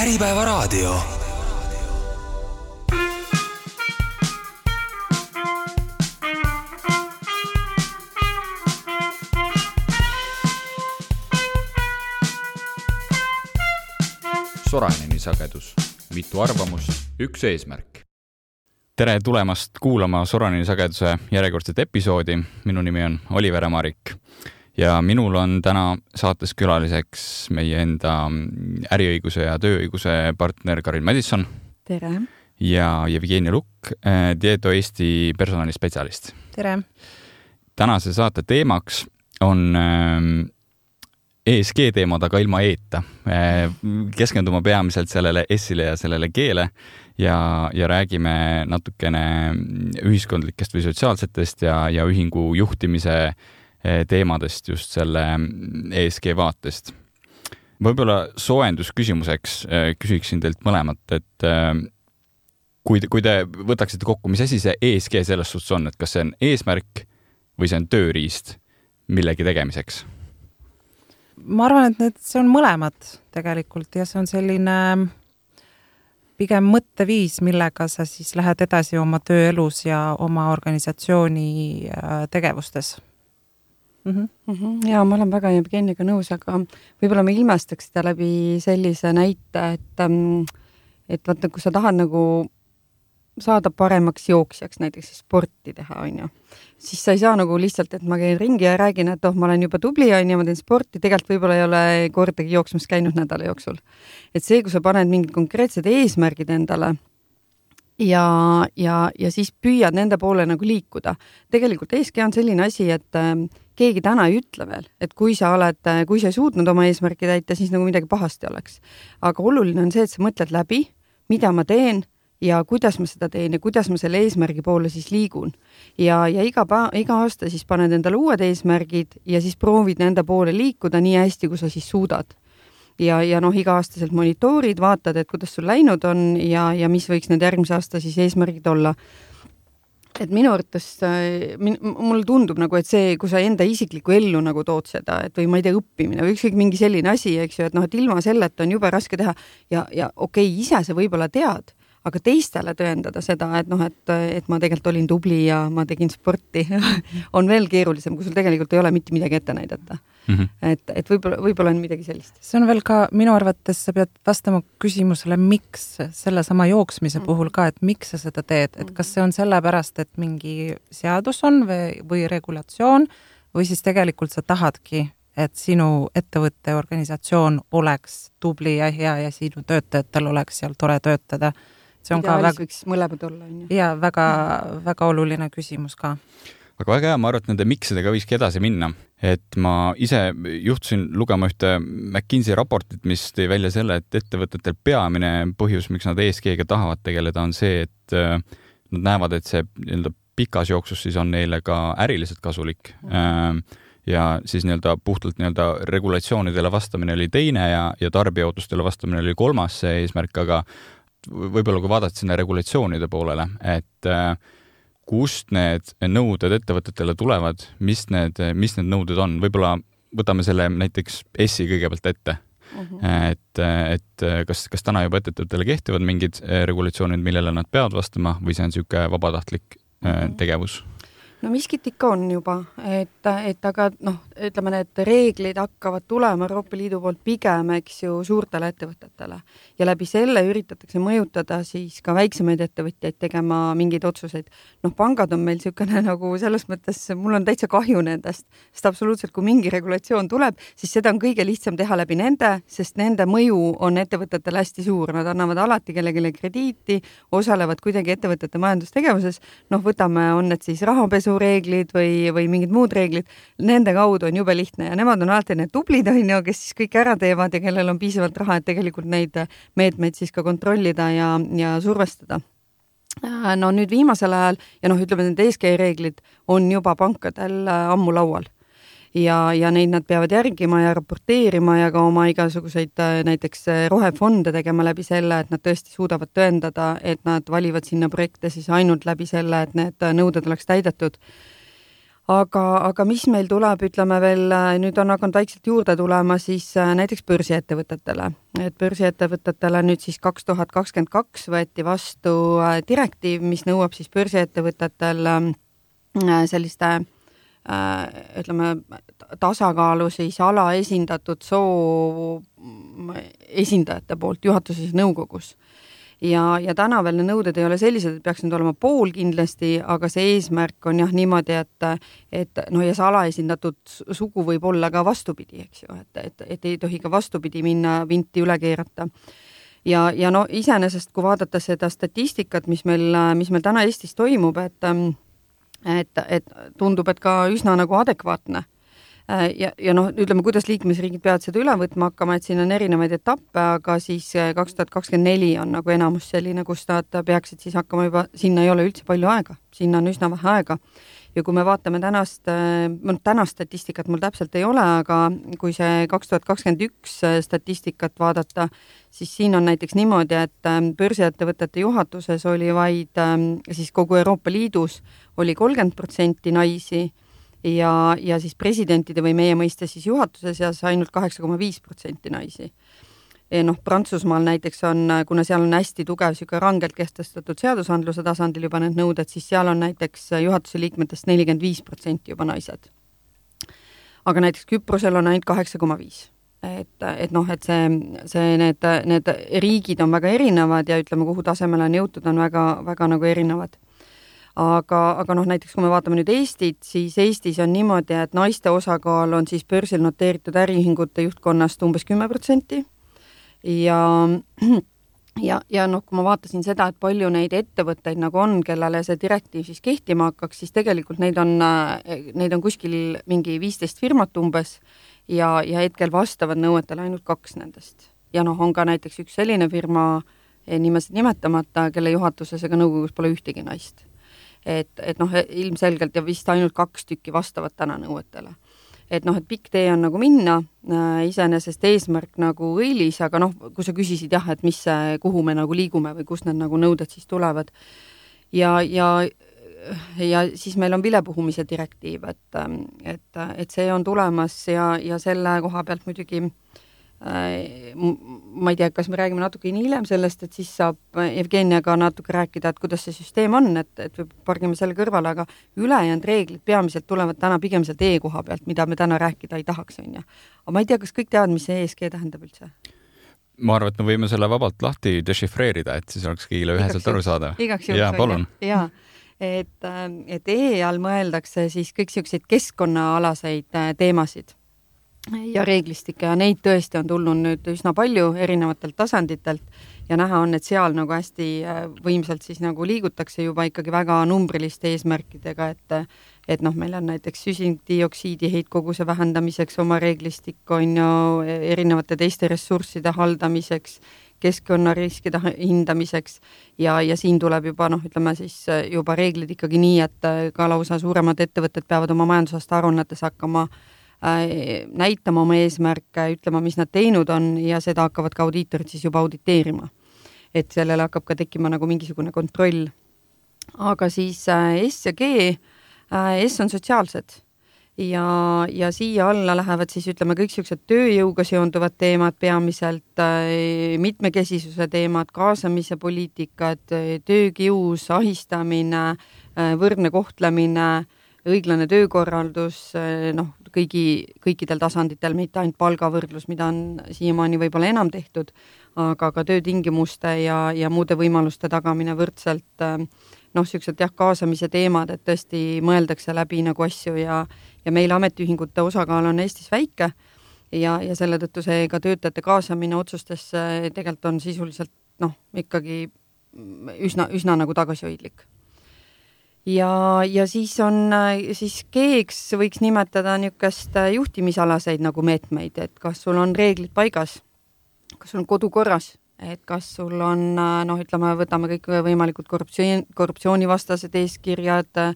Äripäevaraadio. Soraineni sagedus, mitu arvamust, üks eesmärk. tere tulemast kuulama Soraineni sageduse järjekordset episoodi. minu nimi on Oliver Ämarik ja minul on täna saates külaliseks meie enda äriõiguse ja tööõiguse partner Karin Madisson. tere! ja Jevgeni Lukk, Tieto Eesti personalispetsialist. tere! tänase saate teemaks on ESG teemad, aga ilma E-ta. keskendume peamiselt sellele S-ile ja sellele G-le ja, ja räägime natukene ühiskondlikest või sotsiaalsetest ja, ja ühingu juhtimise eh, teemadest just selle ESG vaatest. võib-olla soojendusküsimuseks eh, küsiksin teilt mõlemat, et eh, kui te, kui te võtaksite kokku, mis asi see ESG selles suhtes on, et kas see on eesmärk või see on tööriist millegi tegemiseks? ma arvan, et need, see on mõlemad tegelikult ja see on selline pigem mõtteviis, millega sa siis lähed edasi oma tööelus ja oma organisatsiooni äh, tegevustes mm. -hmm. Mm -hmm. ja ma olen väga Jevgeniga nõus, aga võib-olla ma ilmestaks seda läbi sellise näite, et ähm, et vaata, kui sa tahad nagu saada paremaks jooksjaks, näiteks sporti teha, on ju, siis sa ei saa nagu lihtsalt, et ma käin ringi ja räägin, et oh, ma olen juba tubli, on ju, ma teen sporti, tegelikult võib-olla ei ole kordagi jooksmas käinud nädala jooksul. et see, kui sa paned mingid konkreetsed eesmärgid endale ja, ja, ja siis püüad nende poole nagu liikuda. tegelikult ESG on selline asi, et äh, keegi täna ei ütle veel, et kui sa oled, kui sa ei suutnud oma eesmärki täita, siis nagu midagi pahasti oleks. aga oluline on see, et sa mõtled läbi, mida ma teen ja kuidas ma seda teen ja kuidas ma selle eesmärgi poole siis liigun. ja, ja iga päev, iga aasta siis paned endale uued eesmärgid ja siis proovid nende poole liikuda nii hästi, kui sa siis suudad. ja, ja noh, iga-aastaselt monitoorid, vaatad, et kuidas sul läinud on ja, ja mis võiks need järgmise aasta siis eesmärgid olla et minu arvates min, mulle tundub nagu, et see, kui sa enda isiklikku ellu nagu tood seda, et või ma ei tea, õppimine või ükskõik mingi selline asi, eks ju, et noh, et ilma selleta on jube raske teha. Ja, ja okei okay,, ise sa võib-olla tead aga teistele tõendada seda, et noh, et, et ma tegelikult olin tubli ja ma tegin sporti on veel keerulisem, kui sul tegelikult ei ole mitte midagi ette näidata mm. -hmm. et, et võib-olla, võib-olla on midagi sellist. see on veel ka minu arvates, sa pead vastama küsimusele, miks sellesama jooksmise mm -hmm. puhul ka, et miks sa seda teed, et kas see on sellepärast, et mingi seadus on või, või regulatsioon või siis tegelikult sa tahadki et sinu ettevõtte organisatsioon oleks tubli ja hea ja sinu töötajatel oleks seal tore töötada see on Ideaalis ka väga. võiks mõlemad olla, on ju. ja väga väga oluline küsimus ka. aga väga hea, ma arvan, et nende miksidega võikski edasi minna, et ma ise juhtusin lugema ühte McKinsey raportit, mis tõi välja selle, et ettevõtetel peamine põhjus, miks nad ESG-ga tahavad tegeleda, on see, et äh, nad näevad, et see nii-öelda pikas jooksus siis on neile ka äriliselt kasulik mm ja siis nii-öelda puhtalt nii-öelda regulatsioonidele vastamine oli teine ja, ja tarbija ootustele vastamine oli kolmas see eesmärk, aga võib-olla kui vaadata sinna regulatsioonide poolele, et äh, kust need nõuded ettevõtetele tulevad, mis need, mis need nõuded on, võib-olla võtame selle näiteks S-i kõigepealt ette uh. Mhm. -huh. et, et kas, kas täna juba ettevõtetele kehtivad mingid äh, regulatsioonid, millele nad peavad vastama või see on niisugune vabatahtlik uh äh, -huh. Mhm. tegevus? No miskit ikka on juba, et, et aga noh, ütleme, need reeglid hakkavad tulema Euroopa Liidu poolt pigem, eks ju, suurtele ettevõtetele. Ja läbi selle üritatakse mõjutada siis ka väiksemaid ettevõtjaid tegema mingeid otsuseid. noh, pangad on meil niisugune nagu selles mõttes, mul on täitsa kahju nendest, sest absoluutselt, kui mingi regulatsioon tuleb, siis seda on kõige lihtsam teha läbi nende, sest nende mõju on ettevõtetele hästi suur, nad annavad alati kellelegi krediiti, osalevad kuidagi ettevõtete majandustegevuses, noh, võtame, on need siis rahapesu, pesureeglid või, või mingid muud reeglid, nende kaudu on jube lihtne ja nemad on alati need tublid, on ju, kes siis kõik ära teevad ja kellel on piisavalt raha, et tegelikult neid meetmeid siis ka kontrollida ja, ja survestada. Äh, no nüüd viimasel ajal ja noh, ütleme need ESG reeglid on juba pankadel äh, ammu laual ja, ja neid nad peavad järgima ja raporteerima ja ka oma igasuguseid äh, näiteks rohefonde tegema läbi selle, et nad tõesti suudavad tõendada, et nad valivad sinna projekte siis ainult läbi selle, et need nõuded oleks täidetud. Aga, aga mis meil tuleb, ütleme veel, nüüd on hakanud vaikselt juurde tulema siis äh, näiteks börsiettevõtetele, et börsiettevõtetele nüüd siis kaks tuhat kakskümmend kaks võeti vastu äh, direktiiv, mis nõuab siis börsiettevõtetel äh, selliste ütleme, tasakaalu siis alaesindatud soo esindajate poolt juhatuses ja nõukogus. Ja, ja täna veel need nõuded ei ole sellised, et peaks nüüd olema pool kindlasti, aga see eesmärk on jah niimoodi, et, et noh, ja see alaesindatud sugu võib olla ka vastupidi, eks ju, et, et, et ei tohi ka vastupidi minna, vinti üle keerata. Ja, ja no iseenesest, kui vaadata seda statistikat, mis meil, mis meil täna Eestis toimub, et et, et tundub, et ka üsna nagu adekvaatne Äh, ja, ja noh, ütleme, kuidas liikmesriigid peavad seda üle võtma hakkama, et siin on erinevaid etappe, aga siis äh, kaks tuhat kakskümmend neli on nagu enamus selline, kus nad peaksid siis hakkama juba, sinna ei ole üldse palju aega, sinna on üsna vähe aega. Ja kui me vaatame tänast, noh tänast statistikat mul täpselt ei ole, aga kui see kaks tuhat kakskümmend üks statistikat vaadata, siis siin on näiteks niimoodi, et börsiettevõtete juhatuses oli vaid siis kogu Euroopa Liidus oli kolmkümmend protsenti naisi ja, ja siis presidentide või meie mõistes siis juhatuse seas ainult kaheksa koma viis protsenti naisi. Noh, Prantsusmaal näiteks on, kuna seal on hästi tugev niisugune rangelt kehtestatud seadusandluse tasandil juba need nõuded, siis seal on näiteks juhatuse liikmetest nelikümmend viis protsenti juba naised. aga näiteks Küprosel on ainult kaheksa koma viis. Et, et noh, et see, see, need, need riigid on väga erinevad ja ütleme, kuhu tasemele on jõutud, on väga, väga nagu erinevad. Aga, aga noh, näiteks kui me vaatame nüüd Eestit, siis Eestis on niimoodi, et naiste osakaal on siis börsil noteeritud äriühingute juhtkonnast umbes kümme protsenti ja ja, ja noh, kui ma vaatasin seda, et palju neid ettevõtteid nagu on, kellele see direktiiv siis kehtima hakkaks, siis tegelikult neid on, neid on kuskil mingi viisteist firmat umbes ja, ja hetkel vastavad nõuetele ainult kaks nendest. ja noh, on ka näiteks üks selline firma, nimesid nimetamata, kelle juhatuses ega nõukogus pole ühtegi naist et, et noh, ilmselgelt ja vist ainult kaks tükki vastavad täna nõuetele. Et noh, et pikk tee on nagu minna äh,, iseenesest eesmärk nagu õilis, aga noh, kui sa küsisid jah, et mis kuhu me nagu liigume või kust need nagu nõuded siis tulevad. Ja, ja ja siis meil on vilepuhumise direktiiv, et, et, et see on tulemas ja, ja selle koha pealt muidugi Äh, ma ei tea, kas me räägime natukene hiljem sellest, et siis saab Jevgeniaga natuke rääkida, et kuidas see süsteem on, et, et pargime selle kõrvale, aga ülejäänud reeglid peamiselt tulevad täna pigem sealt e-koha pealt, mida me täna rääkida ei tahaks, on ju. aga ma ei tea, kas kõik teavad, mis see ESG tähendab üldse? ma arvan, et me võime selle vabalt lahti dešifreerida, et siis oleks kõigile üheselt arusaadav. igaks juhuks. jaa, palun. jaa, et, et E all mõeldakse siis kõik niisuguseid keskkonnaalaseid äh, teemasid ja reeglistikke ja neid tõesti on tulnud nüüd üsna palju erinevatelt tasanditelt ja näha on, et seal nagu hästi äh, võimsalt siis nagu liigutakse juba ikkagi väga numbriliste eesmärkidega, et et noh, meil on näiteks süsinikdioksiidi heitkoguse vähendamiseks oma reeglistik, on ju, erinevate teiste ressursside haldamiseks, keskkonnariskide hindamiseks ja, ja siin tuleb juba noh, ütleme siis juba reeglid ikkagi nii, et ka lausa suuremad ettevõtted peavad oma majandusaasta aruannetes hakkama äh, Äh, näitama oma eesmärke, ütlema, mis nad teinud on ja seda hakkavad ka audiitorid siis juba auditeerima. et sellele hakkab ka tekkima nagu mingisugune kontroll. aga siis äh, S ja G, äh, S on sotsiaalsed ja, ja siia alla lähevad siis ütleme kõik niisugused tööjõuga seonduvad teemad peamiselt, mitmekesisuse teemad, kaasamise poliitikad, töökius, ahistamine, võrdne kohtlemine, õiglane töökorraldus, noh, kõigi, kõikidel tasanditel, mitte ainult palgavõrdlus, mida on siiamaani võib-olla enam tehtud, aga ka töötingimuste ja, ja muude võimaluste tagamine võrdselt äh, noh, niisugused jah, kaasamise teemad, et tõesti mõeldakse läbi nagu asju ja, ja meil ametiühingute osakaal on Eestis väike ja, ja selle tõttu see ka töötajate kaasamine otsustesse tegelikult on sisuliselt noh, ikkagi üsna, üsna nagu tagasihoidlik ja, ja siis on, siis G-ks võiks nimetada niisugust juhtimisalaseid nagu meetmeid, et kas sul on reeglid paigas, kas sul on kodu korras, et kas sul on noh, ütleme, võtame kõikvõimalikud korruptsioon, korruptsioonivastased eeskirjad äh,,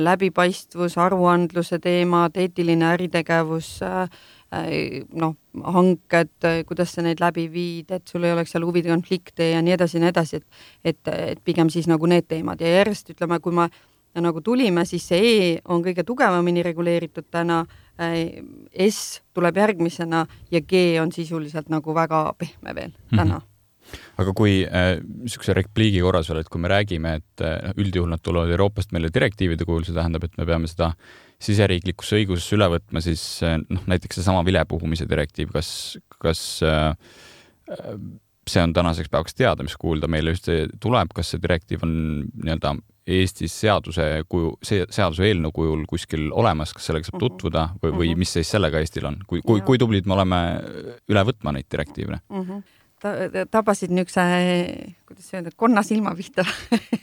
läbipaistvus, aruandluse teemad, eetiline äritegevus äh,, noh, hanked, kuidas sa neid läbi viid, et sul ei oleks seal huvide konflikte ja nii edasi ja nii edasi, et et, et pigem siis nagu need teemad. Ja järjest ütleme, kui ma ja nagu tulime, siis see E on kõige tugevamini reguleeritud täna, S tuleb järgmisena ja G on sisuliselt nagu väga pehme veel täna. Mm. -hmm aga kui niisuguse äh, repliigi korras veel, et kui me räägime, et äh, üldjuhul nad tulevad Euroopast meile direktiivide kujul, see tähendab, et me peame seda siseriiklikusse õigusesse üle võtma, siis äh, noh, näiteks seesama vilepuhumise direktiiv, kas, kas äh, see on tänaseks päevaks teada, mis kujul ta meile üldse tuleb, kas see direktiiv on nii-öelda Eestis seaduse kuju, see seaduseelnõu kujul kuskil olemas, kas sellega saab mhm. tutvuda või, või mhm. mis seis sellega Eestil on, kui, kui, kui tublid me oleme üle võtma neid direktiive mm? -hmm ta, tabasid niisuguse, kuidas öelda, konnasilma pihta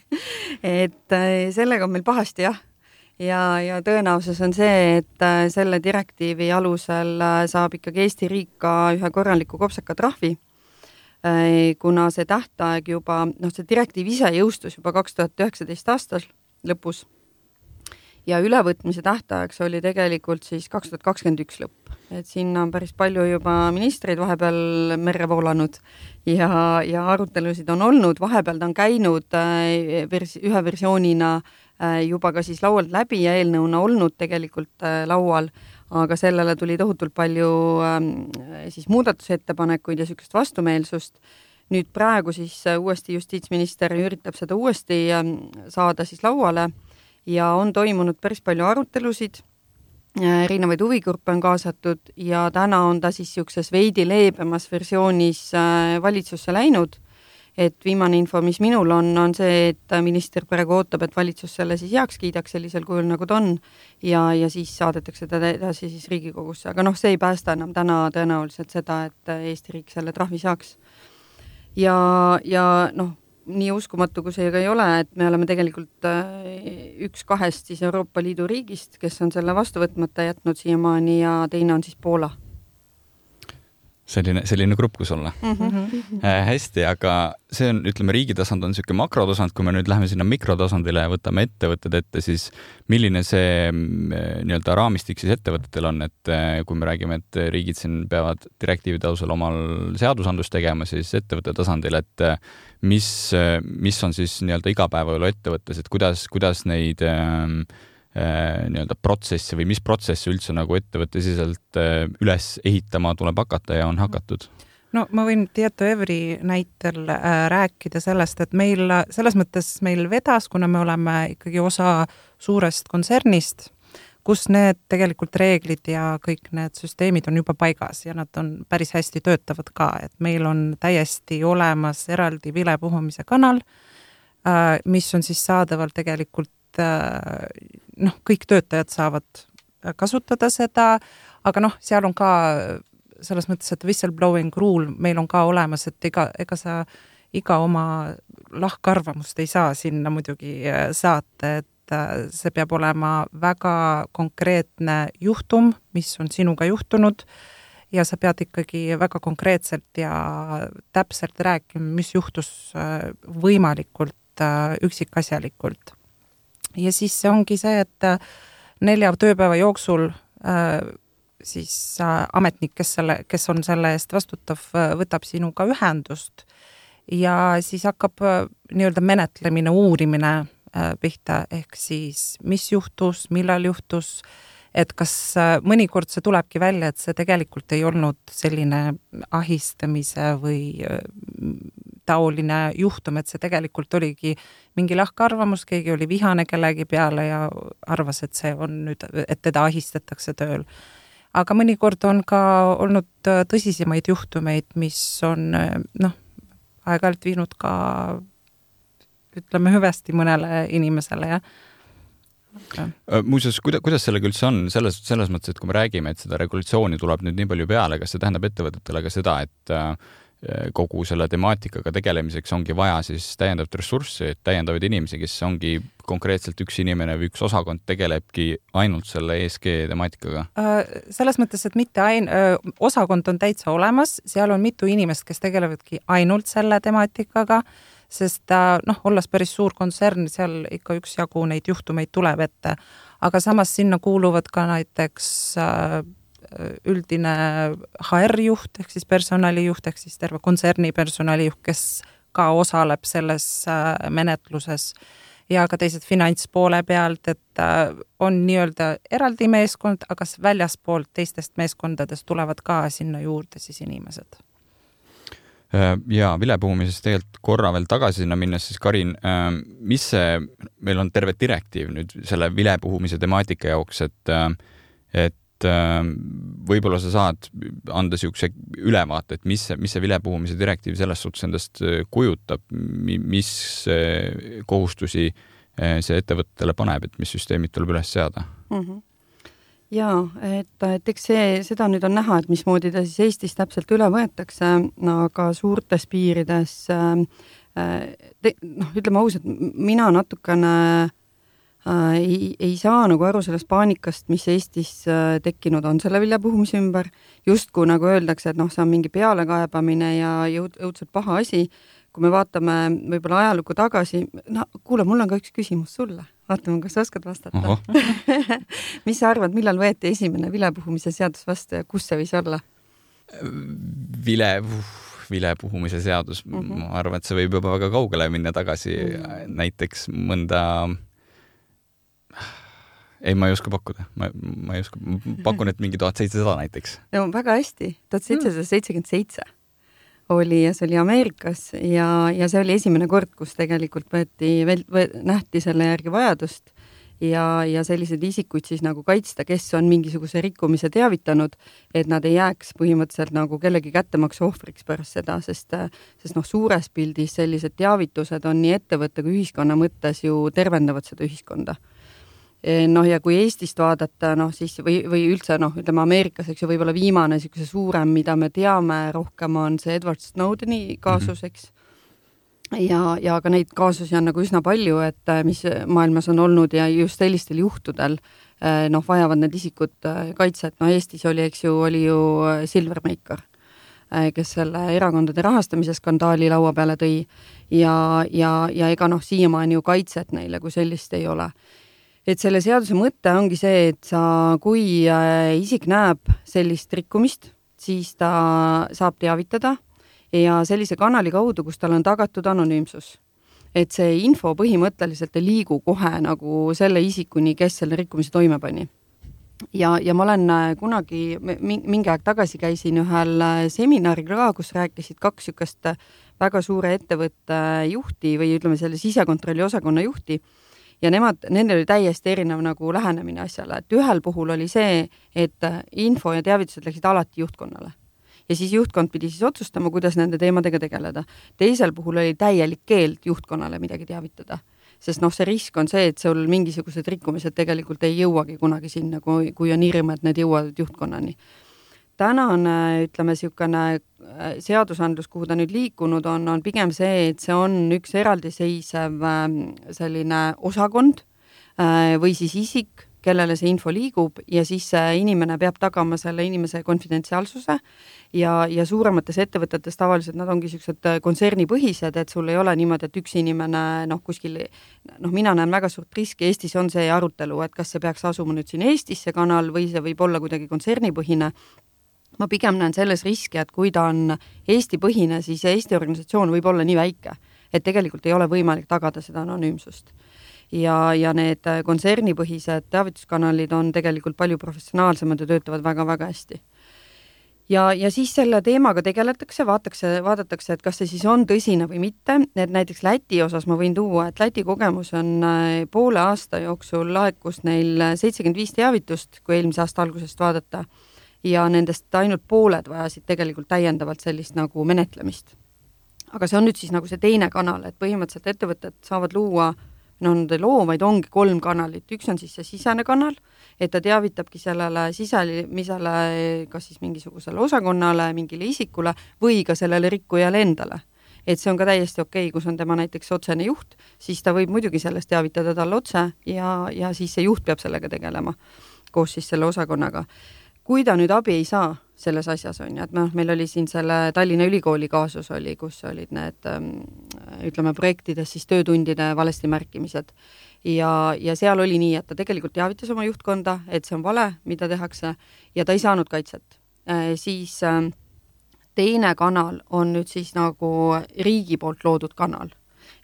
et sellega on meil pahasti jah. Ja, ja tõenäosus on see, et äh, selle direktiivi alusel äh, saab ikkagi Eesti riik ka ühe korraliku kopsaka trahvi Äh, kuna see tähtaeg juba, noh, see direktiiv ise jõustus juba kaks tuhat üheksateist aastal lõpus ja ülevõtmise tähtajaks oli tegelikult siis kaks tuhat kakskümmend üks lõpp, et sinna on päris palju juba ministreid vahepeal merre voolanud ja, ja arutelusid on olnud, vahepeal ta on käinud vers-, ühe versioonina äh, juba ka siis laualt läbi ja eelnõuna olnud tegelikult laual aga sellele tuli tohutult palju ähm, siis muudatusettepanekuid ja niisugust vastumeelsust. nüüd praegu siis äh, uuesti justiitsminister üritab seda uuesti ähm, saada siis lauale ja on toimunud päris palju arutelusid, äh, erinevaid huvigruppe on kaasatud ja täna on ta siis niisuguses veidi leebemas versioonis äh, valitsusse läinud et viimane info, mis minul on, on see, et minister praegu ootab, et valitsus selle siis heaks kiidaks sellisel kujul, nagu ta on, ja, ja siis saadetakse ta edasi siis Riigikogusse, aga noh, see ei päästa enam täna tõenäoliselt seda, et Eesti riik selle trahvi saaks. ja, ja noh, nii uskumatu kui see ka ei ole, et me oleme tegelikult äh, üks kahest siis Euroopa Liidu riigist, kes on selle vastu võtmata jätnud siiamaani ja teine on siis Poola selline, selline grupp, kus olla mm. -hmm. Äh, hästi, aga see on, ütleme, riigi tasand on niisugune makrotasand, kui me nüüd läheme sinna mikrotasandile ja võtame ettevõtted ette, siis milline see mm, nii-öelda raamistik siis ettevõtetel on, et äh, kui me räägime, et riigid siin peavad direktiivide alusel omal seadusandlust tegema, siis ettevõtte tasandil, et äh, mis, mis on siis nii-öelda igapäevaelu ettevõttes, et kuidas, kuidas neid äh, Äh, nii-öelda protsessi või mis protsessi üldse nagu ettevõttesiseselt äh, üles ehitama tuleb hakata ja on hakatud? no ma võin Tieto Evri näitel äh, rääkida sellest, et meil selles mõttes meil vedas, kuna me oleme ikkagi osa suurest kontsernist, kus need tegelikult reeglid ja kõik need süsteemid on juba paigas ja nad on päris hästi töötavad ka, et meil on täiesti olemas eraldi vilepuhumise kanal, mis on siis saadaval tegelikult noh, kõik töötajad saavad kasutada seda, aga noh, seal on ka selles mõttes, et whistleblowing rule meil on ka olemas, et ega, ega sa iga oma lahkarvamust ei saa sinna muidugi äh, saata, et äh, see peab olema väga konkreetne juhtum, mis on sinuga juhtunud ja sa pead ikkagi väga konkreetselt ja täpselt rääkima, mis juhtus äh, võimalikult üksikasjalikult ja siis ongi see, et äh, nelja tööpäeva jooksul äh, siis äh, ametnik, kes selle, kes on selle eest vastutav, võtab sinuga ühendust. Ja siis hakkab nii-öelda menetlemine, uurimine pihta, ehk siis mis juhtus, millal juhtus, et kas mõnikord see tulebki välja, et see tegelikult ei olnud selline ahistamise või taoline juhtum, et see tegelikult oligi mingi lahkarvamus, keegi oli vihane kellegi peale ja arvas, et see on nüüd, et teda ahistatakse tööl. aga mõnikord on ka olnud tõsisemaid juhtumeid, mis on noh, aeg-ajalt viinud ka ütleme hüvesti mõnele inimesele, Okay. Äh, muuseas, kuida-, kuidas sellega üldse on, selles, selles mõttes, et kui me räägime, et seda regulatsiooni tuleb nüüd nii palju peale, kas see tähendab ettevõtetele ka seda, et äh, Äh, kogu selle temaatikaga tegelemiseks ongi vaja siis täiendavat ressurssi, täiendavaid inimesi, kes ongi konkreetselt üks inimene või üks osakond tegelebki ainult selle ESG temaatikaga? Äh, selles mõttes, et mitte ain-, osakond on täitsa olemas, seal on mitu inimest, kes tegelevadki ainult selle temaatikaga, sest noh, olles päris suur kontsern, seal ikka üksjagu neid juhtumeid tuleb ette. aga samas sinna kuuluvad ka näiteks äh, üldine HR-juht ehk siis personalijuht ehk siis terve kontserni personalijuht, kes ka osaleb selles äh, menetluses. Ja ka teised finantspoole pealt, et äh, on nii-öelda eraldi meeskond, aga väljaspoolt teistest meeskondadest tulevad ka sinna juurde siis inimesed. Äh, ja vilepuhumisest tegelikult korra veel tagasi sinna minnes, siis Karin, mis see, meil on terve direktiiv nüüd selle vilepuhumise temaatika jaoks, et, äh, et võib-olla sa saad anda niisuguse ülevaate, et mis mis see vilepuhumise direktiiv selles suhtes endast kujutab, mis kohustusi see ettevõttele paneb, et mis süsteemid tuleb üles seada mm? -hmm jaa, et, et eks see, seda nüüd on näha, et mismoodi ta siis Eestis täpselt üle võetakse, aga suurtes piirides äh, noh, ütleme ausalt, mina natukene äh, ei, ei saa nagu aru sellest paanikast, mis Eestis äh, tekkinud on selle viljapuhumise ümber, justkui nagu öeldakse, et noh, see on mingi pealekaebamine ja jõud-, õudselt paha asi, kui me vaatame võib-olla ajalukku tagasi, no kuule, mul on ka üks küsimus sulle. Vaatame, kas sa oskad vastata. Mis sa arvad, millal võeti esimene vilepuhumise seadus vastu ja kus see võis olla? vile, vilepuhumise seadus. Mm, -hmm. ma arvan, et see võib juba väga kaugele minna tagasi. Mm, -hmm. näiteks mõnda ei, ma ei oska pakkuda, ma, ma ei oska, pakun, et mingi tuhat seitsesada näiteks. no väga hästi, tuhat seitsesada seitsekümmend seitse oli ja see oli Ameerikas ja, ja see oli esimene kord, kus tegelikult võeti, nähti selle järgi vajadust ja, ja selliseid isikuid siis nagu kaitsta, kes on mingisuguse rikkumise teavitanud, et nad ei jääks põhimõtteliselt nagu kellegi kättemaksu ohvriks pärast seda, sest, sest noh, suures pildis sellised teavitused on nii ettevõtte kui ühiskonna mõttes ju tervendavad seda ühiskonda noh, ja kui Eestist vaadata, noh siis või, või üldse noh, ütleme Ameerikas, eks ju, võib-olla viimane niisuguse suurem, mida me teame rohkem, on see Edward Snowdeni kaasus, mhm. eks. ja, ja ka neid kaasusi on nagu üsna palju, et eh, mis maailmas on olnud ja just sellistel juhtudel eh, noh, vajavad need isikud kaitset, no Eestis oli, eks ju, oli ju Silvermaker kes selle erakondade rahastamise skandaali laua peale tõi ja, ja, ja ega noh, siiamaani ju kaitset neile kui sellist ei ole et selle seaduse mõte ongi see, et sa, kui äh, isik näeb sellist rikkumist, siis ta saab teavitada ja sellise kanali kaudu, kus tal on tagatud anonüümsus. et see info põhimõtteliselt ei liigu kohe nagu selle isikuni, kes selle rikkumise toime pani. ja, ja ma olen äh, kunagi, mingi aeg tagasi käisin ühel äh, seminaril ka, kus rääkisid kaks niisugust väga suure ettevõtte juhti või ütleme, selle sisekontrolli osakonna juhti ja nemad, nendel oli täiesti erinev nagu lähenemine asjale, et ühel puhul oli see, et info ja teavitused läksid alati juhtkonnale. Ja siis juhtkond pidi siis otsustama, kuidas nende teemadega tegeleda. teisel puhul oli täielik keeld juhtkonnale midagi teavitada, sest noh, see risk on see, et sul mingisugused rikkumised tegelikult ei jõuagi kunagi sinna, kui, kui on hirm, et need jõuavad juhtkonnani tänane, ütleme niisugune äh, seadusandlus, kuhu ta nüüd liikunud on, on pigem see, et see on üks eraldiseisev ähm, selline osakond äh, või siis isik, kellele see info liigub ja siis see inimene peab tagama selle inimese konfidentsiaalsuse. Ja, ja suuremates ettevõtetes tavaliselt nad ongi niisugused äh, kontsernipõhised, et sul ei ole niimoodi, et üks inimene noh, kuskil noh, mina näen väga suurt riski, Eestis on see arutelu, et kas see peaks asuma nüüd siin Eestis, see kanal, või see võib olla kuidagi kontsernipõhine ma pigem näen selles riski, et kui ta on Eesti-põhine, siis Eesti organisatsioon võib olla nii väike, et tegelikult ei ole võimalik tagada seda anonüümsust. ja, ja need kontsernipõhised teavituskanalid on tegelikult palju professionaalsemad ja töötavad väga-väga hästi. Ja, ja siis selle teemaga tegeletakse, vaadatakse, vaadatakse, et kas see siis on tõsine või mitte, et näiteks Läti osas ma võin tuua, et Läti kogemus on äh, poole aasta jooksul laekus neil seitsekümmend viis teavitust, kui eelmise aasta algusest vaadata ja nendest ainult pooled vajasid tegelikult täiendavalt sellist nagu menetlemist. aga see on nüüd siis nagu see teine kanal, et põhimõtteliselt ettevõtted saavad luua, no nad ei loo, vaid ongi kolm kanalit, üks on siis see sisene kanal, et ta teavitabki sellele sisemisele, kas siis mingisugusele osakonnale, mingile isikule või ka sellele rikkujale endale. Et see on ka täiesti okei okay,, kus on tema näiteks otsene juht, siis ta võib muidugi sellest teavitada talle otse ja, ja siis see juht peab sellega tegelema koos siis selle osakonnaga kui ta nüüd abi ei saa selles asjas, on ju, et noh, meil oli siin selle Tallinna Ülikooli kaasus oli, kus olid need ähm, ütleme, projektides siis töötundide valesti märkimised. ja, ja seal oli nii, et ta tegelikult teavitas oma juhtkonda, et see on vale, mida tehakse, ja ta ei saanud kaitset äh,. siis äh, teine kanal on nüüd siis nagu riigi poolt loodud kanal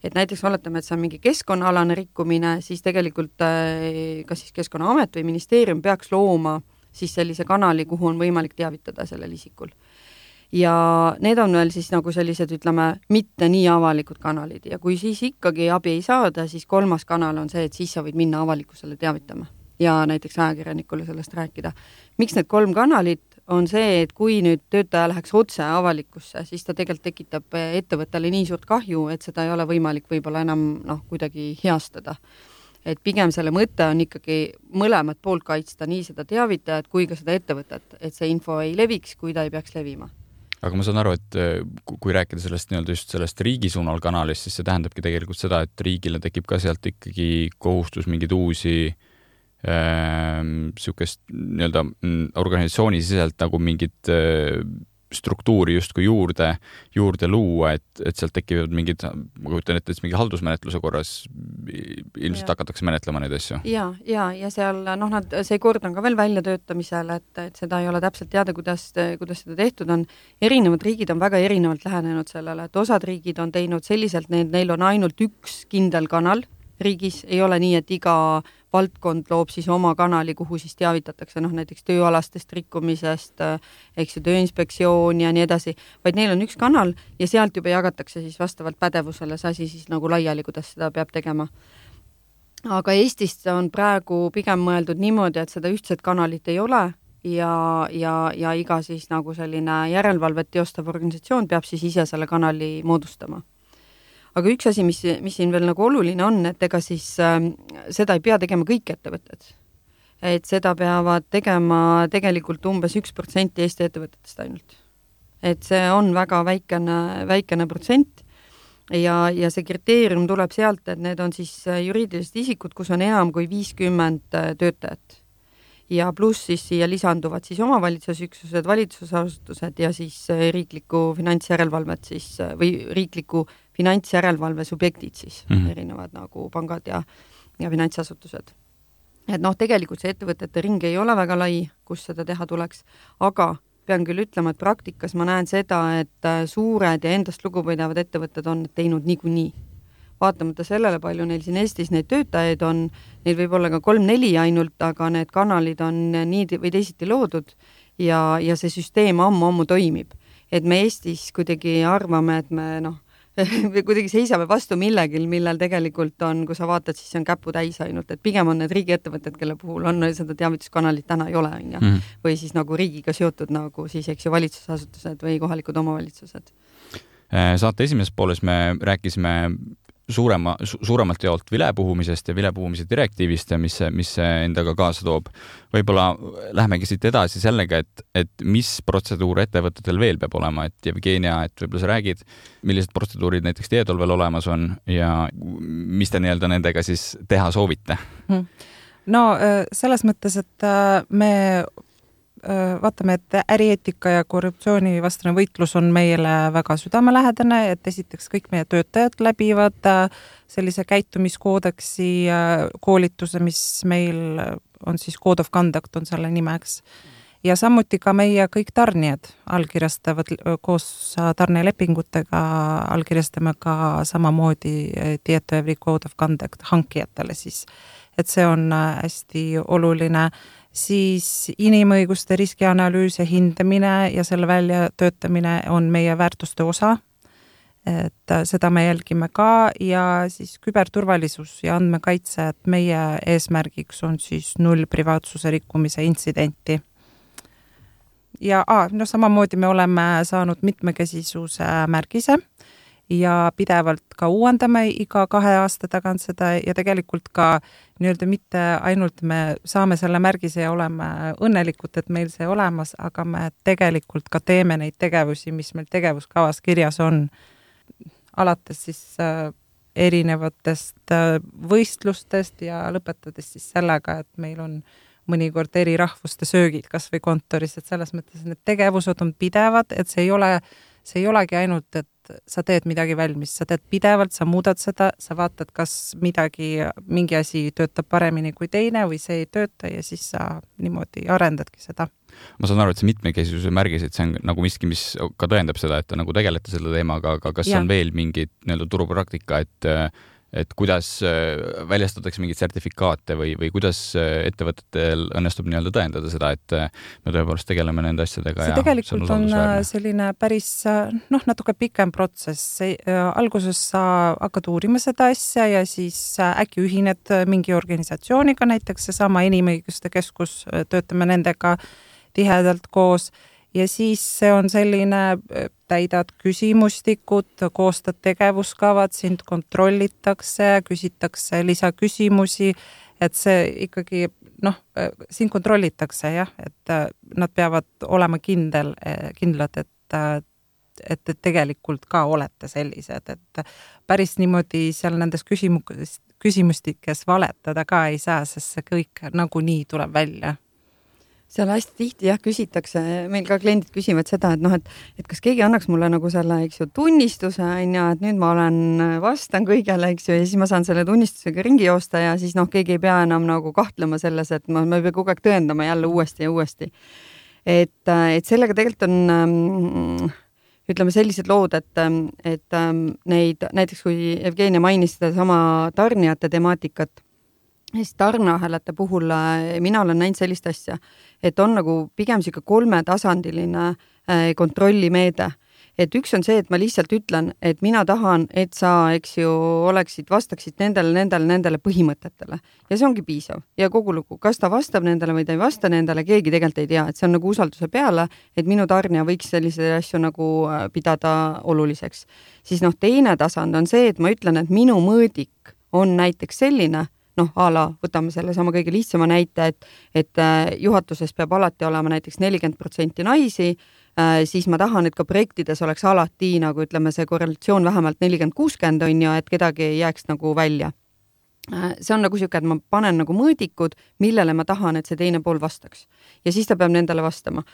et näiteks oletame, et see on mingi keskkonnaalane rikkumine, siis tegelikult kas siis Keskkonnaamet või ministeerium peaks looma siis sellise kanali, kuhu on võimalik teavitada sellel isikul. Ja need on veel siis nagu sellised, ütleme, mitte nii avalikud kanalid. Ja kui siis ikkagi abi ei saada, siis kolmas kanal on see, et siis sa võid minna avalikkusele teavitama ja näiteks ajakirjanikule sellest rääkida. miks need kolm kanalit, on see, et kui nüüd töötaja läheks otse avalikkusse, siis ta tegelikult tekitab ettevõttele nii suurt kahju, et seda ei ole võimalik võib-olla enam noh, kuidagi heastada et pigem selle mõte on ikkagi mõlemat poolt kaitsta, nii seda teavitajat kui ka seda ettevõtet, et see info ei leviks, kui ta ei peaks levima. Aga ma saan aru, et äh, kui rääkida sellest nii-öelda just sellest riigi suunal kanalist, siis see tähendabki tegelikult seda, et riigile tekib ka sealt ikkagi kohustus mingeid uusi niisugust äh, nii-öelda mm, organisatsioonisiseselt nagu mingit äh, struktuuri justkui juurde, juurde luua, et, et sealt tekivad mingid, ma kujutan ette, et mingi haldusmenetluse korras ilmselt ja. hakatakse menetlema neid asju. ja, ja, ja seal noh, nad, see kord on ka veel väljatöötamisel, et, et seda ei ole täpselt teada, kuidas, kuidas seda tehtud on. erinevad riigid on väga erinevalt lähenenud sellele, et osad riigid on teinud selliselt, neil on ainult üks kindel kanal riigis, ei ole nii, et iga valdkond loob siis oma kanali, kuhu siis teavitatakse noh, näiteks tööalastest rikkumisest, eks ju, Tööinspektsioon ja nii edasi, vaid neil on üks kanal ja sealt juba jagatakse siis vastavalt pädevusele see asi siis nagu laiali, kuidas seda peab tegema. aga Eestis on praegu pigem mõeldud niimoodi, et seda ühtset kanalit ei ole ja, ja, ja iga siis nagu selline järelevalvet teostav organisatsioon peab siis ise selle kanali moodustama aga üks asi, mis, mis siin veel nagu oluline on, et ega siis äh, seda ei pea tegema kõik ettevõtted. et seda peavad tegema tegelikult umbes üks protsenti Eesti ettevõtetest ainult. et see on väga väikene, väikene protsent ja, ja see kriteerium tuleb sealt, et need on siis juriidilised isikud, kus on enam kui viiskümmend äh, töötajat ja pluss siis siia lisanduvad siis omavalitsusüksused, valitsusasutused ja siis äh, riiklikku finantsjärelevalvet siis äh, või riikliku finantsjärelevalve subjektid siis mm, -hmm. erinevad nagu pangad ja, ja finantsasutused. et noh, tegelikult see ettevõtete ring ei ole väga lai, kus seda teha tuleks, aga pean küll ütlema, et praktikas ma näen seda, et äh, suured ja endast lugupidavad ettevõtted on teinud niikuinii vaatamata sellele, palju neil siin Eestis neid töötajaid on, neid võib olla ka kolm-neli ainult, aga need kanalid on nii või teisiti loodud ja, ja see süsteem ammu-ammu toimib. et me Eestis kuidagi arvame, et me noh, kuidagi seisame vastu millegil, millel tegelikult on, kui sa vaatad, siis see on käputäis ainult, et pigem on need riigiettevõtted, kelle puhul on seda teavituskanalit täna ei ole, on ju. Mhm. või siis nagu riigiga seotud nagu siis, eks ju, valitsusasutused või kohalikud omavalitsused saate esimeses pooles me rääkisime suurema su,, suuremalt jaolt vilepuhumisest ja vilepuhumise direktiivist ja mis mis see endaga kaasa toob. võib-olla lähemegi siit edasi sellega, et, et mis protseduur ettevõtetel veel peab olema, et Jevgenia, et võib-olla sa räägid, millised protseduurid näiteks teie tool veel olemas on ja mis te nii-öelda nendega siis teha soovite? Hmm. no äh, selles mõttes, et äh, me vaatame, et ärieetika ja korruptsioonivastane võitlus on meile väga südamelähedane, et esiteks kõik meie töötajad läbivad äh, sellise käitumiskoodeksi äh, koolituse, mis meil on siis Code of Conduct on selle nimeks. ja samuti ka meie kõik tarnijad allkirjastavad koos tarnelepingutega, allkirjastame ka samamoodi Tieto Every Code of Conduct hankijatele siis. et see on hästi oluline siis inimõiguste riskianalüüs ja hindamine ja selle väljatöötamine on meie väärtuste osa. et äh, seda me jälgime ka ja siis küberturvalisus ja andmekaitse, et meie eesmärgiks on siis null privaatsuse rikkumise intsidenti. ja ah, no samamoodi me oleme saanud mitmekesisuse märgise ja pidevalt ka uuendame iga kahe aasta tagant seda ja tegelikult ka nii-öelda mitte ainult me saame selle märgise ja oleme õnnelikud, et meil see olemas, aga me tegelikult ka teeme neid tegevusi, mis meil tegevuskavas kirjas on, alates siis äh, erinevatest äh, võistlustest ja lõpetades siis sellega, et meil on mõnikord eri rahvuste söögid kas või kontoris, et selles mõttes need tegevused on pidevad, et see ei ole see ei olegi ainult, et sa teed midagi valmis, sa teed pidevalt, sa muudad seda, sa vaatad, kas midagi, mingi asi töötab paremini kui teine või see ei tööta ja siis sa niimoodi arendadki seda ma saan aru, et see mitmekesisuse märgis, et see on nagu miski, mis ka tõendab seda, et te nagu tegelete selle teemaga, aga kas ja. on veel mingit nii-öelda turupraktika, et et kuidas äh, väljastatakse mingeid sertifikaate või, või kuidas äh, ettevõtetel õnnestub nii-öelda tõendada seda, et äh, me tõepoolest tegeleme nende asjadega. see tegelikult on, on selline päris noh, natuke pikem protsess. alguses sa hakkad uurima seda asja ja siis äkki ühined mingi organisatsiooniga, näiteks seesama Inimõiguste Keskus, töötame nendega tihedalt koos ja siis see on selline, täidad küsimustikud, koostad tegevuskavad, sind kontrollitakse, küsitakse lisaküsimusi, et see ikkagi noh, sind kontrollitakse jah, et nad peavad olema kindel, kindlad, et et te tegelikult ka olete sellised, et päris niimoodi seal nendes küsimus, küsimustikes valetada ka ei saa, sest see kõik nagunii tuleb välja seal hästi tihti jah, küsitakse, meil ka kliendid küsivad seda, et noh, et, et kas keegi annaks mulle nagu selle, eks ju, tunnistuse on ju, et nüüd ma olen, vastan kõigele, eks ju, ja siis ma saan selle tunnistusega ringi joosta ja siis noh, keegi ei pea enam nagu kahtlema selles, et ma, ma ei pea kogu aeg tõendama jälle uuesti ja uuesti. et, et sellega tegelikult on ähm, ütleme sellised lood, et, et ähm, neid näiteks kui Jevgenia mainis sedasama tarnijate temaatikat siis tarneahelate puhul äh, mina olen näinud sellist asja, et on nagu pigem niisugune kolmetasandiline äh, kontrollimeede. et üks on see, et ma lihtsalt ütlen, et mina tahan, et sa, eks ju, oleksid, vastaksid nendele, nendele, nendele põhimõtetele ja see ongi piisav ja kogu lugu, kas ta vastab nendele või ta ei vasta nendele, keegi tegelikult ei tea, et see on nagu usalduse peale, et minu tarnija võiks selliseid asju nagu äh, pidada oluliseks. siis noh, teine tasand on see, et ma ütlen, et minu mõõdik on näiteks selline noh, a la võtame sellesama kõige lihtsama näite, et, et äh, juhatuses peab alati olema näiteks nelikümmend protsenti naisi, äh, siis ma tahan, et ka projektides oleks alati nagu ütleme, see korrelatsioon vähemalt nelikümmend, kuuskümmend on ju, et kedagi ei jääks nagu välja äh, see on nagu niisugune, et ma panen nagu mõõdikud, millele ma tahan, et see teine pool vastaks. ja siis ta peab nendele vastama.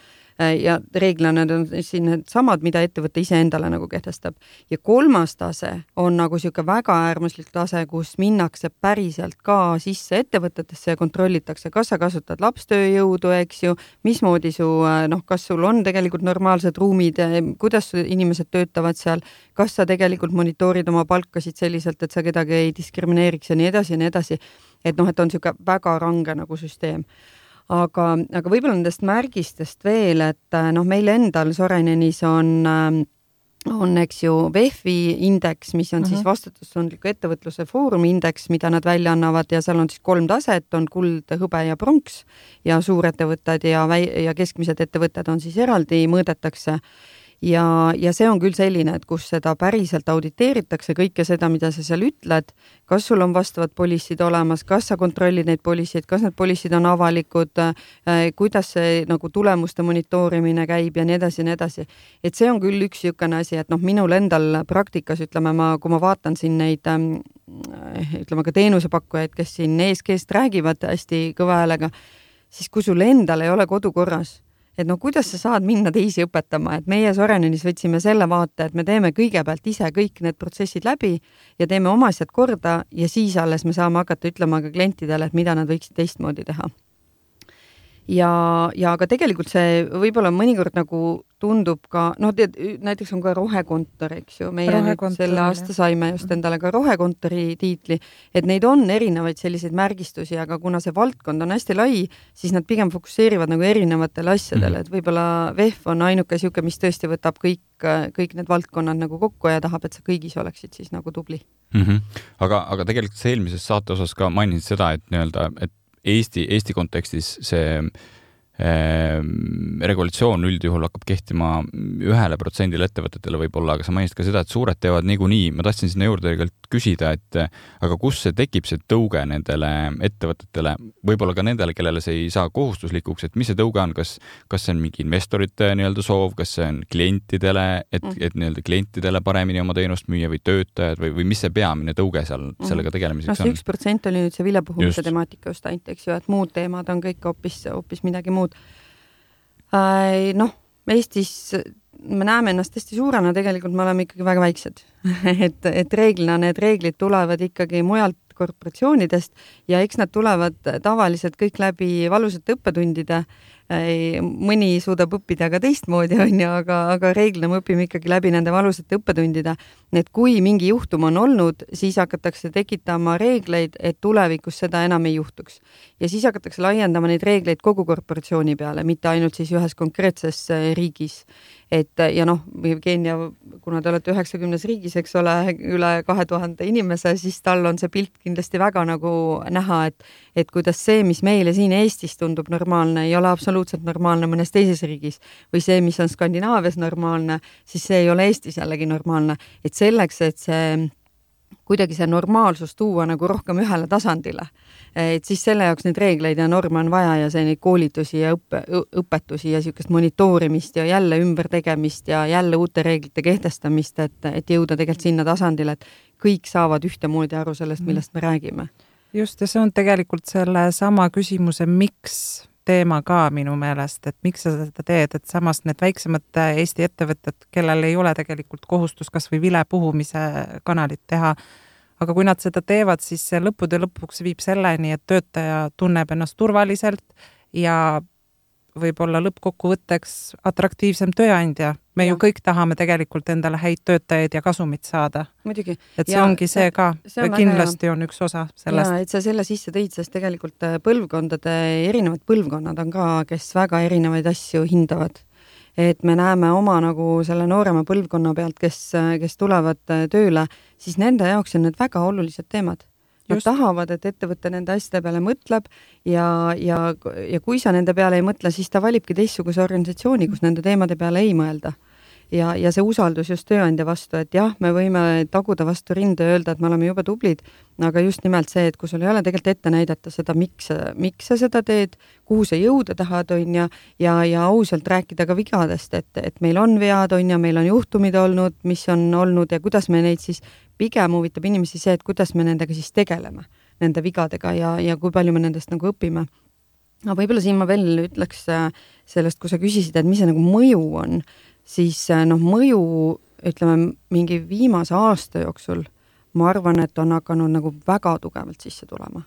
Äh, ja reeglina need on siin needsamad, mida ettevõte iseendale nagu kehtestab. ja kolmas tase on nagu niisugune väga äärmuslik tase, kus minnakse päriselt ka sisse ettevõtetesse ja kontrollitakse, kas sa kasutad lapstööjõudu, eks ju, mismoodi su äh, noh, kas sul on tegelikult normaalsed ruumid, kuidas inimesed töötavad seal, kas sa tegelikult monitoorid oma palkasid selliselt, et sa kedagi ei diskrimineeriks ja nii edasi ja nii edasi. et noh, et on niisugune väga range nagu süsteem aga, aga võib-olla nendest märgistest veel, et äh, noh, meil endal Sorenenis on äh, on, eks ju, VEF-i indeks, mis on uh -huh. siis mhm. vastutustundliku ettevõtluse foorumi indeks, mida nad välja annavad ja seal on siis kolm taset, on kuld, hõbe ja pronks ja suurettevõtted ja väi- ja keskmised ettevõtted on siis eraldi, mõõdetakse ja, ja see on küll selline, et kus seda päriselt auditeeritakse, kõike seda, mida sa seal ütled, kas sul on vastavad poliisid olemas, kas sa kontrollid neid poliisid, kas need poliisid on avalikud äh,, kuidas see nagu tulemuste monitoorimine käib ja nii edasi ja nii edasi. et see on küll üks niisugune asi, et noh, minul endal praktikas ütleme ma, kui ma vaatan siin neid ähm, ütleme ka teenusepakkujaid, kes siin ESG-st räägivad hästi kõva häälega, siis kui sul endal ei ole kodu korras et no kuidas sa saad minna teisi õpetama, et meie Sorenenis võtsime selle vaate, et me teeme kõigepealt ise kõik need protsessid läbi ja teeme oma asjad korda ja siis alles me saame hakata ütlema ka klientidele, et mida nad võiksid teistmoodi teha. Ja, ja aga tegelikult see võib-olla mõnikord nagu tundub ka, noh, tead, näiteks on ka rohekontor, eks ju, meie nüüd selle aasta saime just endale ka rohekontori tiitli, et neid on erinevaid selliseid märgistusi, aga kuna see valdkond on hästi lai, siis nad pigem fokusseerivad nagu erinevatele asjadele, mhm. et võib-olla VEF on ainuke niisugune, mis tõesti võtab kõik, kõik need valdkonnad nagu kokku ja tahab, et sa kõigis oleksid siis nagu tubli mm. -hmm. aga, aga tegelikult sa eelmises saate osas ka mainisid seda, et nii-öelda, et Eesti, Eesti kontekstis see Ehm, regulatsioon üldjuhul hakkab kehtima ühele protsendile ettevõtetele võib-olla, aga sa mainisid ka seda, et suured teevad niikuinii. ma tahtsin sinna juurde tegelikult küsida, et aga kus see tekib, see tõuge nendele ettevõtetele, võib-olla ka nendele, kellele see ei saa kohustuslikuks, et mis see tõuge on, kas, kas see on mingi investorite nii-öelda soov, kas see on klientidele, et mm., et nii-öelda klientidele paremini oma teenust müüa või töötajad või, või mis see peamine tõuge seal mm. sellega tegelemiseks no, on? üks protsent oli nüüd see vilepuhumise temaatika just ainult, eks ju, et muud teemad on kõik hoopis, hoopis midagi muud äh,. noh, Eestis me näeme ennast hästi suurena, tegelikult me oleme ikkagi väga väiksed et, et reeglina need reeglid tulevad ikkagi mujalt korporatsioonidest ja eks nad tulevad tavaliselt kõik läbi valusate õppetundide. Mõni suudab õppida ka teistmoodi, on ju, aga, aga reeglina me õpime ikkagi läbi nende valusate õppetundide. et kui mingi juhtum on olnud, siis hakatakse tekitama reegleid, et tulevikus seda enam ei juhtuks. ja siis hakatakse laiendama neid reegleid kogu korporatsiooni peale, mitte ainult siis ühes konkreetses riigis et ja noh, Jevgenia, kuna te olete üheksakümnes riigis, eks ole, üle kahe tuhande inimese, siis tal on see pilt kindlasti väga nagu näha, et et kuidas see, mis meile siin Eestis tundub normaalne, ei ole absoluutselt normaalne mõnes teises riigis või see, mis on Skandinaavias normaalne, siis see ei ole Eestis jällegi normaalne. et selleks, et see kuidagi see normaalsus tuua nagu rohkem ühele tasandile. et siis selle jaoks neid reegleid ja norme on vaja ja see neid koolitusi ja õppe, õpetusi ja niisugust monitoorimist ja jälle ümbertegemist ja jälle uute reeglite kehtestamist, et, et jõuda tegelikult sinna tasandile, et kõik saavad ühtemoodi aru sellest, millest me räägime. just, ja see on tegelikult sellesama küsimuse, miks teema ka minu meelest, et miks sa seda teed, et samas need väiksemad Eesti ettevõtted, kellel ei ole tegelikult kohustus kas või vilepuhumise kanalit teha, aga kui nad seda teevad, siis see lõppude lõpuks viib selleni, et töötaja tunneb ennast turvaliselt ja võib-olla lõppkokkuvõtteks atraktiivsem tööandja. me ja. ju kõik tahame tegelikult endale häid töötajaid ja kasumit saada. muidugi. et see ja, ongi see ka, kindlasti on üks osa sellest. et sa selle sisse tõid, sest tegelikult äh, põlvkondade, erinevad põlvkonnad on ka, kes väga erinevaid asju hindavad. et me näeme oma nagu selle noorema põlvkonna pealt, kes, äh, kes tulevad äh, tööle, siis nende jaoks on need väga olulised teemad Nad Just. tahavad, et ettevõte nende asjade peale mõtleb ja, ja, ja kui sa nende peale ei mõtle, siis ta valibki teistsuguse organisatsiooni, kus nende teemade peale ei mõelda ja, ja see usaldus just tööandja vastu, et jah, me võime taguda vastu rinda ja öelda, et me oleme jube tublid, aga just nimelt see, et kui sul ei ole tegelikult ette näidata seda, miks, miks sa seda teed, kuhu sa jõuda tahad, on ju, ja, ja ausalt rääkida ka vigadest, et, et meil on vead, on ju, meil on juhtumid olnud, mis on olnud ja kuidas me neid siis, pigem huvitab inimesi see, et kuidas me nendega siis tegeleme, nende vigadega ja, ja kui palju me nendest nagu õpime. Aga võib-olla siin ma veel ütleks äh, sellest, kui sa küsisid, et mis see nagu mõju on, siis äh, noh, mõju ütleme mingi viimase aasta jooksul ma arvan, et on hakanud nagu väga tugevalt sisse tulema.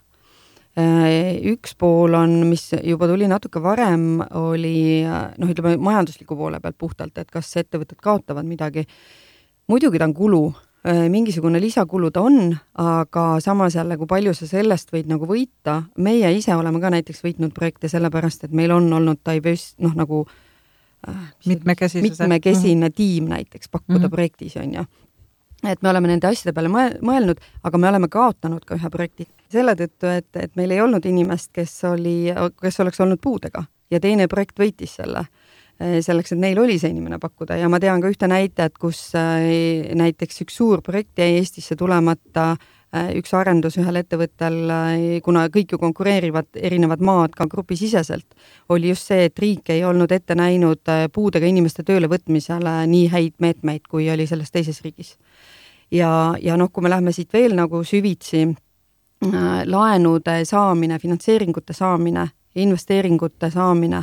Äh, üks pool on, mis juba tuli natuke varem, oli noh, ütleme majandusliku poole pealt puhtalt, et kas ettevõtted kaotavad midagi. muidugi ta on kulu, äh, mingisugune lisakulu ta on, aga samas jälle, kui palju sa sellest võid nagu võita, meie ise oleme ka näiteks võitnud projekte sellepärast, et meil on olnud diverse, noh nagu äh, Äh, mitmekesisuse. mitmekesine mm -hmm. tiim näiteks pakkuda mm -hmm. projektis, on ju. et me oleme nende asjade peale mõelnud, aga me oleme kaotanud ka ühe projekti selle tõttu, et, et meil ei olnud inimest, kes oli, kes oleks olnud puudega ja teine projekt võitis selle äh, selleks, et neil oli see inimene pakkuda ja ma tean ka ühte näitajat, kus äh, näiteks üks suur projekt jäi Eestisse tulemata Äh, üks arendus ühel ettevõttel, äh, kuna kõik ju konkureerivad erinevad maad ka grupisiseselt, oli just see, et riik ei olnud ette näinud äh, puudega inimeste töölevõtmisele nii häid meetmeid, kui oli selles teises riigis. ja, ja noh, kui me läheme siit veel nagu süvitsi, laenude saamine, finantseeringute saamine, investeeringute saamine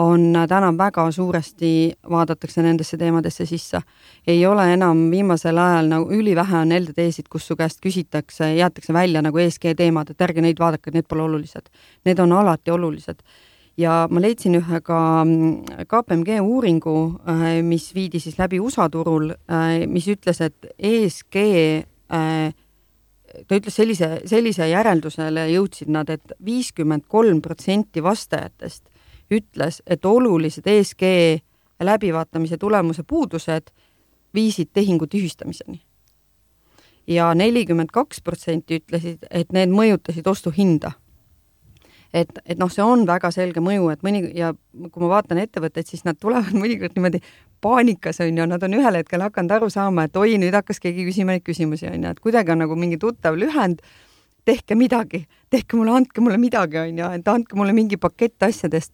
on täna väga suuresti, vaadatakse nendesse teemadesse sisse. ei ole enam viimasel ajal nagu ülivähe on LTD-sid, kus su käest küsitakse, jäetakse välja nagu ESG teemad, et ärge neid vaadake, need pole olulised. Need on alati olulised. ja ma leidsin ühe ka mm, KPMG uuringu, äh, mis viidi siis läbi USA turul, äh, mis ütles, et ESG äh, ta ütles sellise, sellise järeldusele jõudsid nad et, et viiskümmend kolm protsenti vastajatest ütles, et olulised ESG läbivaatamise tulemuse puudused viisid tehingu tühistamiseni. ja nelikümmend kaks protsenti ütlesid, et need mõjutasid ostuhinda. et, et noh, see on väga selge mõju, et mõni ja kui ma vaatan ettevõtteid, siis nad tulevad mõnikord niimoodi paanikas on ju, nad on ühel hetkel hakanud aru saama, et oi, nüüd hakkas keegi küsima neid küsimusi on ju, et kuidagi on nagu mingi tuttav lühend tehke midagi, tehke mulle, andke mulle midagi, on ju, et andke mulle mingi pakett asjadest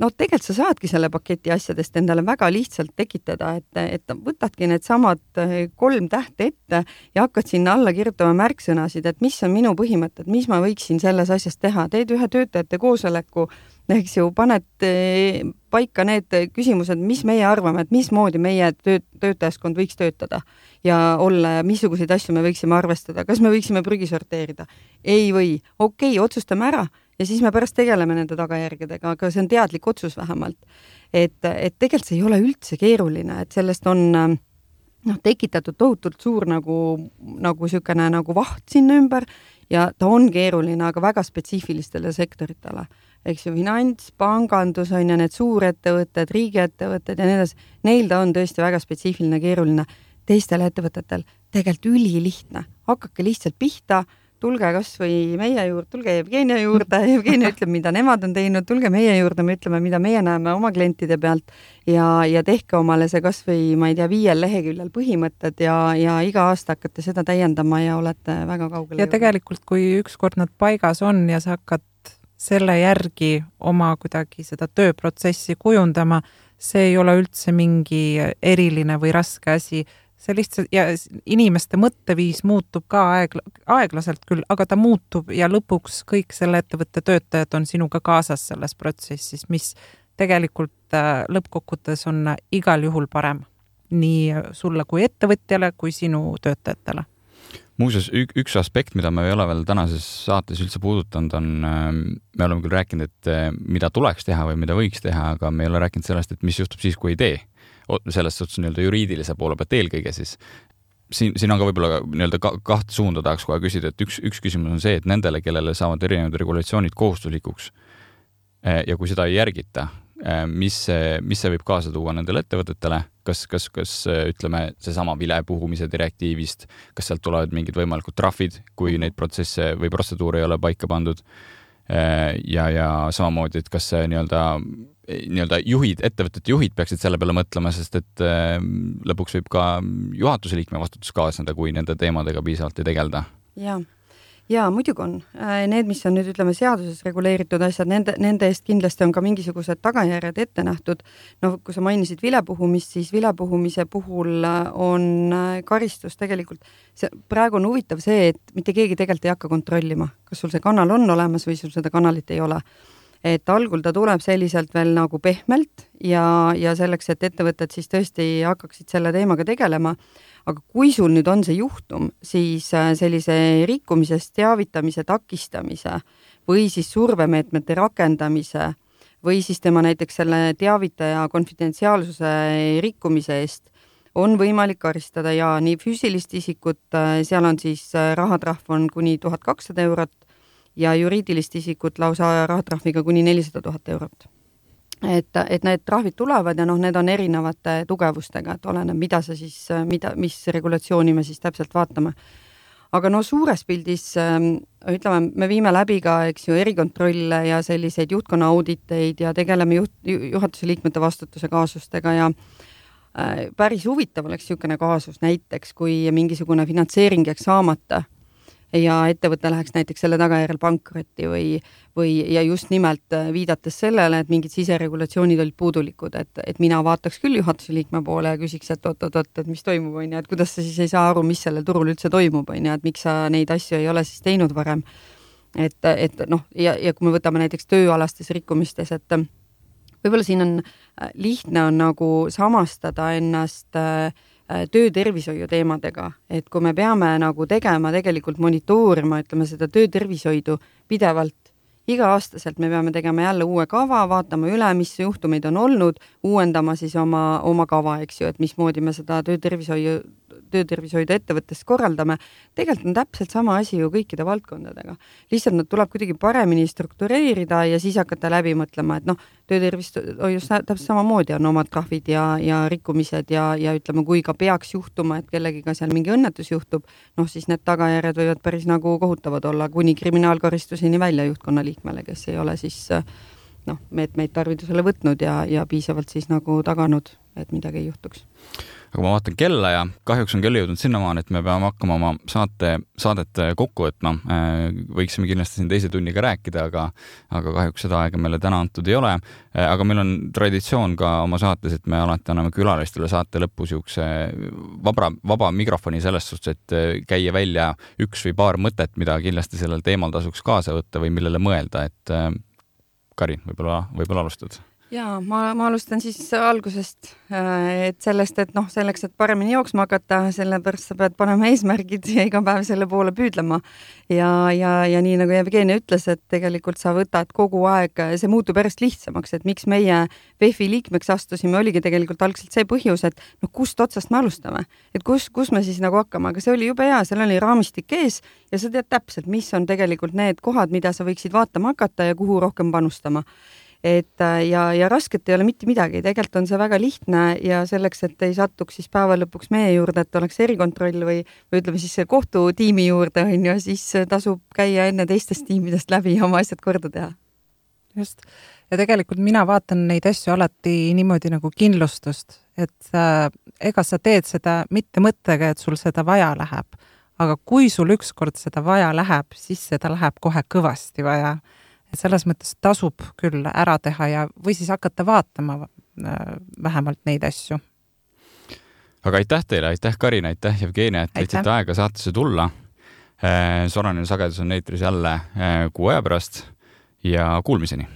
noh, tegelikult sa saadki selle paketi asjadest endale väga lihtsalt tekitada, et, et võtadki needsamad eh, kolm tähte ette ja hakkad sinna alla kirjutama märksõnasid, et mis on minu põhimõtted, mis ma võiksin selles asjas teha, teed ühe töötajate koosoleku, eks ju, paned eh, paika need küsimused, mis meie arvame, et mismoodi meie töö, töötajaskond võiks töötada ja olla ja missuguseid asju me võiksime arvestada, kas me võiksime prügi sorteerida? ei või, okei okay,, otsustame ära ja siis me pärast tegeleme nende tagajärgedega, aga see on teadlik otsus vähemalt. et, et tegelikult see ei ole üldse keeruline, et sellest on noh, tekitatud tohutult suur nagu, nagu niisugune nagu vaht sinna ümber ja ta on keeruline, aga väga spetsiifilistele sektoritele eks ju, finants, pangandus on ju, need suurettevõtted, riigiettevõtted ja nii edasi, neil ta on tõesti väga spetsiifiline, keeruline. teistel ettevõtetel tegelikult ülilihtne, hakake lihtsalt pihta, tulge kas või meie juurde, tulge Jevgenia juurde, Jevgenia ütleb, mida nemad on teinud, tulge meie juurde, me ütleme, mida meie näeme oma klientide pealt. Ja, ja tehke omale see kas või ma ei tea, viiel leheküljel põhimõtted ja, ja iga aasta hakkate seda täiendama ja olete väga kaugele. ja tegelikult, kui ükskord nad paigas on ja sa hakkad selle järgi oma kuidagi seda tööprotsessi kujundama, see ei ole üldse mingi eriline või raske asi, see lihtsalt ja inimeste mõtteviis muutub ka aeg, aeglaselt küll, aga ta muutub ja lõpuks kõik selle ettevõtte töötajad on sinuga kaasas selles protsessis, mis tegelikult äh, lõppkokkuvõttes on igal juhul parem nii sulle kui ettevõtjale kui sinu töötajatele muuseas, üks aspekt, mida me ei ole veel tänases saates üldse puudutanud, on, ähm, me oleme küll rääkinud, et äh, mida tuleks teha või mida võiks teha, aga me ei ole rääkinud sellest, et mis juhtub siis, kui ei tee. Selles suhtes nii-öelda juriidilise poole pealt eelkõige siis. siin, siin on ka võib-olla nii-öelda kahte suunda tahaks kohe küsida, et üks, üks küsimus on see, et nendele, kellele saavad erinevad regulatsioonid kohustuslikuks äh, ja kui seda ei järgita, Äh, mis see, mis see võib kaasa tuua nendele ettevõtetele, kas, kas, kas äh, ütleme, seesama vilepuhumise direktiivist, kas sealt tulevad mingid võimalikud trahvid, kui mhm. neid protsesse või protseduure ei ole paika pandud? Ja, ja samamoodi, et kas see nii-öelda, nii-öelda juhid, ettevõtete juhid peaksid selle peale mõtlema, sest et lõpuks võib ka juhatuse liikme vastutus kaasneda, kui nende teemadega piisavalt ei tegelda. jaa jaa, muidugi on. Äh, need, mis on nüüd ütleme seaduses reguleeritud asjad, nende, nende eest kindlasti on ka mingisugused tagajärjed ette nähtud. noh, kui sa mainisid vilepuhumist, siis vilepuhumise puhul äh, on äh, karistus tegelikult, see praegu on huvitav see, et mitte keegi tegelikult ei hakka kontrollima, kas sul see kanal on olemas või sul seda kanalit ei ole et algul ta tuleb selliselt veel nagu pehmelt ja, ja selleks, et ettevõtted siis tõesti hakkaksid selle teemaga tegelema, aga kui sul nüüd on see juhtum, siis äh, sellise rikkumisest teavitamise takistamise või siis survemeetmete rakendamise või siis tema näiteks selle teavitaja konfidentsiaalsuse rikkumise eest on võimalik karistada ja nii füüsilist isikut, äh, seal on siis äh, rahatrahv on kuni tuhat kakssada eurot ja juriidilist isikut lausa rahatrahviga kuni nelisada tuhat eurot et, et need trahvid tulevad ja noh, need on erinevate tugevustega, et oleneb, mida sa siis, mida, mis regulatsiooni me siis täpselt vaatame. aga no suures pildis ähm, ütleme, me viime läbi ka, eks ju, erikontrolle ja selliseid juhtkonna auditeid ja tegeleme juht, juhatuse liikmete vastutuse kaasustega ja äh, päris huvitav oleks niisugune kaasus näiteks, kui mingisugune finantseering jääks saamata ja ettevõte läheks näiteks selle tagajärjel pankrotti või, või ja just nimelt äh, viidates sellele, et mingid siseregulatsioonid olid puudulikud, et, et mina vaataks küll juhatuse liikme poole ja küsiks, et oot-oot-oot, et mis toimub, on ju, et kuidas sa siis ei saa aru, mis sellel turul üldse toimub, on ju, et miks sa neid asju ei ole siis teinud varem. et, et noh, ja, ja kui me võtame näiteks tööalastes rikkumistes, et võib-olla siin on äh, lihtne on nagu samastada ennast äh, Äh, töötervishoiu teemadega, et kui me peame nagu tegema tegelikult monitoorima, ütleme seda töötervishoidu pidevalt iga-aastaselt me peame tegema jälle uue kava, vaatama üle, mis juhtumeid on olnud, uuendama siis oma, oma kava, eks ju, et mismoodi me seda töötervishoiu töötervishoidu ettevõttes korraldame, tegelikult on täpselt sama asi ju kõikide valdkondadega. lihtsalt nad tuleb kuidagi paremini struktureerida ja siis hakata läbi mõtlema, et noh, töötervishoius täpselt samamoodi on omad trahvid ja, ja rikkumised ja, ja ütleme, kui ka peaks juhtuma, et kellegiga seal mingi õnnetus juhtub, noh siis need tagajärjed võivad päris nagu kohutavad olla, kuni kriminaalkaristuseni välja juhtkonna liikmele, kes ei ole siis noh, meetmeid tarvitusele võtnud ja, ja piisavalt siis nagu taganud, et midagi ei juhtuks aga ma vaatan kella ja kahjuks on kell jõudnud sinnamaani, et me peame hakkama oma saate, saadet kokku võtma. Äh, võiksime kindlasti siin teise tunniga rääkida, aga, aga kahjuks seda aega meile täna antud ei ole. Äh, aga meil on traditsioon ka oma saates, et me alati anname külalistele saate lõpus niisuguse vabra, vaba mikrofoni selles suhtes, et äh, käia välja üks või paar mõtet, mida kindlasti sellel teemal tasuks kaasa võtta või millele mõelda, et Karin, võib-olla, võib-olla alustad ja ma, ma alustan siis algusest, äh, et sellest, et noh, selleks, et paremini jooksma hakata, sellepärast sa pead panema eesmärgid ja iga päev selle poole püüdlema. ja, ja, ja nii nagu Jevgeni ütles, et tegelikult sa võtad kogu aeg, see muutub järjest lihtsamaks, et miks meie VEF-i liikmeks astusime, oligi tegelikult algselt see põhjus, et noh, kust otsast me alustame, et kus, kus me siis nagu hakkame, aga see oli jube hea, seal oli raamistik ees ja sa tead täpselt, mis on tegelikult need kohad, mida sa võiksid vaatama hakata ja kuhu rohkem panustama et äh, ja, ja rasket ei ole mitte midagi, tegelikult on see väga lihtne ja selleks, et ei satuks siis päeva lõpuks meie juurde, et oleks erikontroll või, või ütleme siis kohtutiimi juurde, on ju, siis tasub käia enne teistest tiimidest läbi ja oma asjad korda teha. just, ja tegelikult mina vaatan neid asju alati niimoodi nagu kindlustust, et äh, ega sa teed seda mitte mõttega, et sul seda vaja läheb, aga kui sul ükskord seda vaja läheb, siis seda läheb kohe kõvasti vaja et selles mõttes tasub küll ära teha ja, või siis hakata vaatama äh, vähemalt neid asju. aga aitäh teile, aitäh Karin, aitäh Jevgeni, et leidsite aega saatesse tulla. Äh, Soraline sagedus on eetris jälle äh, kuu aja pärast ja kuulmiseni